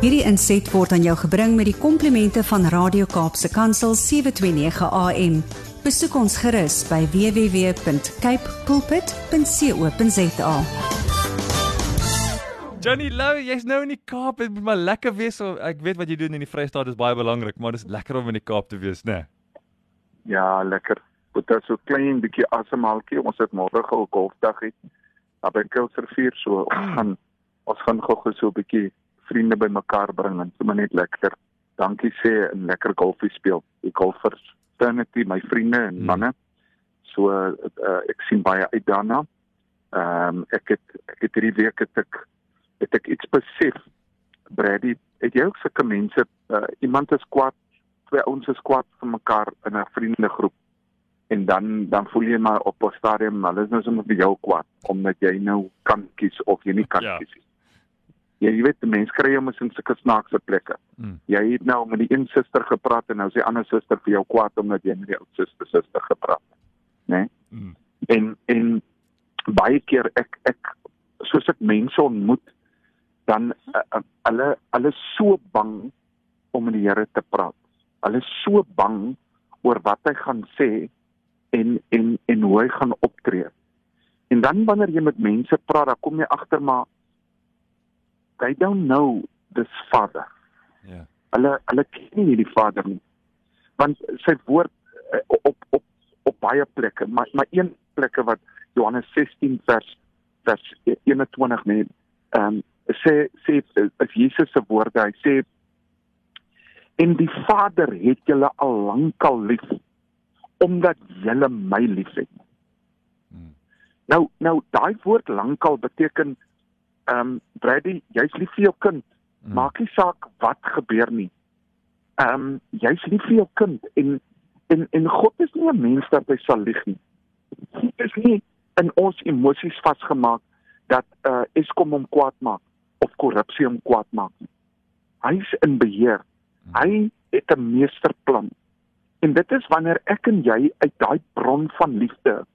Hierdie inset word aan jou gebring met die komplimente van Radio Kaapse Kansel 729 AM. Besoek ons gerus by www.cape pulpit.co.za. Johnny Lou, jy's nou in die Kaap. Dit moet maar lekker wees. Ek weet wat jy doen in die Vrystaat is baie belangrik, maar dit is lekker om in die Kaap te wees, né? Nee? Ja, lekker. Is so klein bietjie asemhaltjie. Ons het môre gou golfdag hê. Op by Kilsrivier so ons gaan ons gaan gou so 'n bietjie vriende bymekaar bring en sommer net lekker dankie sê en lekker golfie speel. Die golfers, fraternity, my vriende en Hmm. manne. So uh, ek sien baie uit daarna. Ehm um, ek het ek het hierdie week het ek het ek iets besef. Brady, het jy ook sulke mense, uh, iemand is kwaad, twee ouens is kwaad vir mekaar in 'n vriendegroep en dan dan voel jy maar op 'n stadium hulle is nou sommer vir jou kwaad omdat jy nou kan kies of jy nie kan Ja. kies nie. Ja, jy weet mense kry jou mos in sulke snaakse plekke. Mm. Jy het nou met die een suster gepraat en nou sê die ander suster vir jou kwaad omdat jy met die ou suster suster gepraat het. Né? Nee? Mm. En en baie keer ek ek soos ek mense ontmoet dan uh, uh, hulle hulle is so bang om met die Here te praat. Hulle is so bang oor wat hy gaan sê en en en hoe hy gaan optree. En dan wanneer jy met mense praat, dan kom jy agter maar they don't know this father. Ja. Hulle hulle ken nie hierdie Vader nie. Want sy woord eh, op op op baie plekke, maar maar een plekke wat Johannes 16 vers vers 21 nee, ehm um, sê sê as Jesus se woorde, hy sê en die Vader het julle al lankal lief omdat julle my liefhet. Mm. Nou nou daai woord lankal beteken ehm um, Brady, jy's lief vir jou kind. Mm. Maak nie saak wat gebeur nie. Ehm um, jy's lief vir jou kind en en en God is nie 'n mens dat hy sal lieg nie. Hy is nie in ons emosies vasgemaak dat uh Eskom hom kwaad maak of korrupsie hom kwaad maak nie. Hy's in beheer. Hy het 'n meesterplan. En dit is wanneer ek en jy uit daai bron van liefde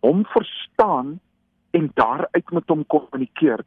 hom verstaan en daaruit met hom kommunikeer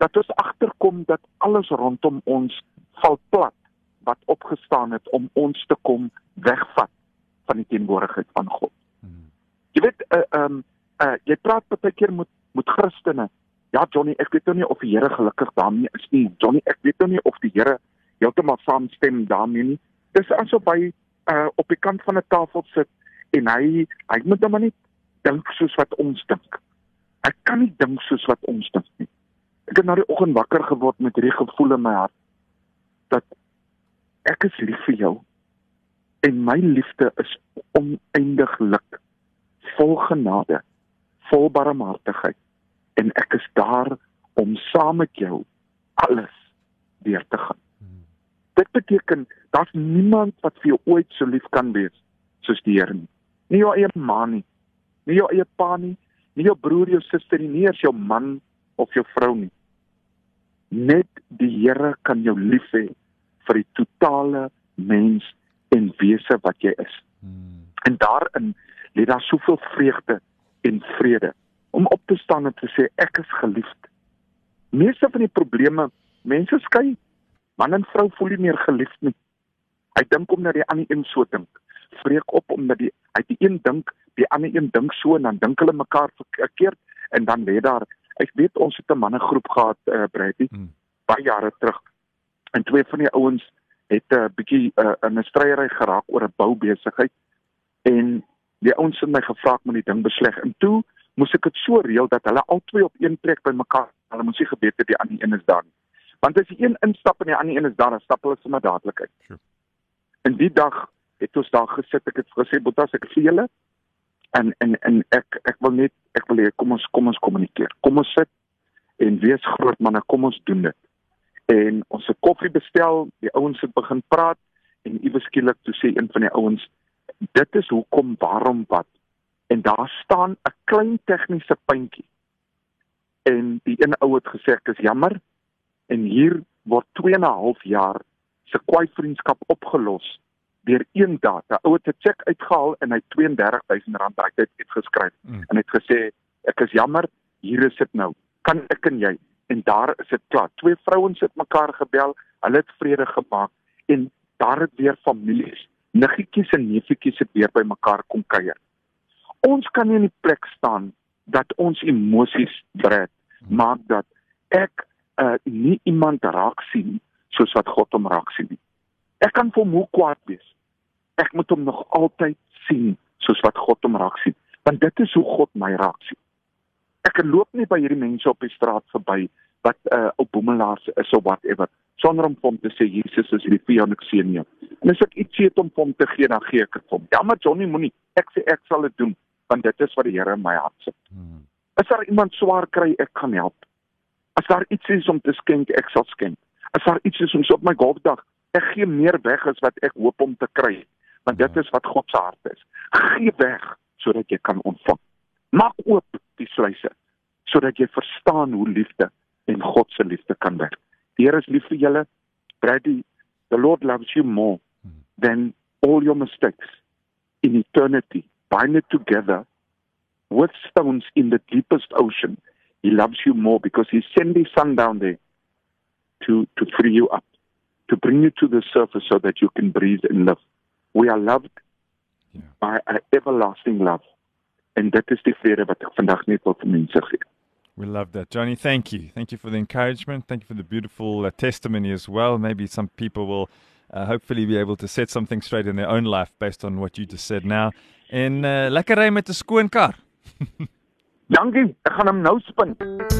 dat ons agterkom dat alles rondom ons val plat wat opgestaan het om ons te kom wegvat van die teenwoordigheid van God. Mm. Jy weet uh um, uh jy praat baie keer met met Christene. Ja Johnny, ek weet nou nie of die Here gelukkig daarmee is nie. Johnny, ek weet nou nie of die Here heeltemal saamstem daarmee nie. Dis asof hy uh op die kant van 'n tafel sit en hy hy moet nou maar net dink soos wat ons dink. Ek kan nie dink soos wat ons dink nie. Ek het nou die oggend wakker geword met hierdie gevoel in my hart dat ek is lief vir jou en my liefde is oneindiglik vol genade, vol barmhartigheid en ek is daar om saam met jou alles deur te gaan. Mm. Dit beteken daar's niemand wat vir jou ooit so lief kan wees soos die Here nie. Nie jou eie ma nie, nie jou eie pa nie, nie jou broer, jou suster nie, nie eers jou man of jou vrou nie. Net die Here kan jou lief hê vir die totale mens en wese wat jy is. Mm. En daarin lê daar soveel vreugde en vrede om op te staan en te sê ek is geliefd. Meeste van die probleme, mense skei, man en vrou voel nie meer geliefd nie. Hy dink omdat die ander een so dink. Vreek op omdat die hy die een dink, die ander een dink so en dan dink hulle mekaar verkeerd en dan lê daar ek weet ons het 'n mannegroep gehad uh, Brady Mm. baie jare terug. En twee van die ouens het 'n uh, bietjie uh, in 'n stryery geraak oor 'n boubesigheid en die ouens het my gevra om die ding besleg en toe moes ek dit so reël dat hulle albei op een plek by mekaar hulle moes nie geweet het die ander een is daar nie. Want as die een instap en die ander een is daar, dan stap hulle sommer dadelik uit. Sure. En die dag het ons daar gesit, ek het gesê Botas ek sien julle en en en ek ek wil net ek wil hê kom ons kom ons kommunikeer. Kom ons sit en wees groot manne, kom ons doen dit. En ons het koffie bestel, die ouens het begin praat en iewes skielik toe sê een van die ouens dit is hoekom waarom wat en daar staan 'n klein tegniese puntjie. En die een ou het gesê ek is jammer en hier word 2 en 'n half jaar se kwaai vriendskap opgelos deur een dag. 'n Ou het 'n cheque uitgehaal en hy het 32000 rand daai tyd uitgeskryf Mm. en het gesê ek is jammer, hier is dit nou. Kan ek en jy en daar is dit klaar. Twee vrouens het mekaar gebel, hulle het vrede gemaak en daar het weer families, niggetjies en neefietjies het weer by mekaar kom kuier. Ons kan nie in die plek staan dat ons emosies bred maak dat ek uh, nie iemand raak sien soos wat God hom raak sien nie. Ek kan vir hom hoe kwaad wees. Ek moet hom nog altyd sien soos wat God hom raak sien, want dit is hoe God my raak sien. Ek loop nie by hierdie mense op die straat verby wat uh, op boemelaars is of whatever sonder om hom te sê Jesus is lief vir jou en ek seën jou. En as ek iets het om hom te gee, dan gee ek dit hom. Ja, maar Johnny moenie. Ek sê ek sal dit doen want dit is wat die Here in my hart sit. Hmm. As daar iemand swaar kry, ek kan help. As daar iets is om te skenk, ek sal skenk. As daar iets is om so op my golfdag, ek gee meer weg as wat ek hoop om te kry, want dit ja. is wat God se hart is. Gee weg sodat jy kan ontvang. Maak oop die sluise sodat jy verstaan hoe liefde en God se liefde kan werk. Die Here is lief vir julle. Brady, the Lord loves you more hmm. than all your mistakes in eternity. Bind it together with stones in the deepest ocean. He loves you more because he sent his son down there to, to free you up, to bring you to the surface so that you can breathe and live. We are loved yeah. by an everlasting love. En dit is die vrede wat ek vandag net wil vir mense gee. We love that. Johnny, thank you. Thank you for the encouragement. Thank you for the beautiful uh, testimony as well. Maybe some people will uh, hopefully be able to set something straight in their own life based on what you just said now. En uh, lekker ry met 'n skoon kar. Dankie. Ek gaan hom nou spin.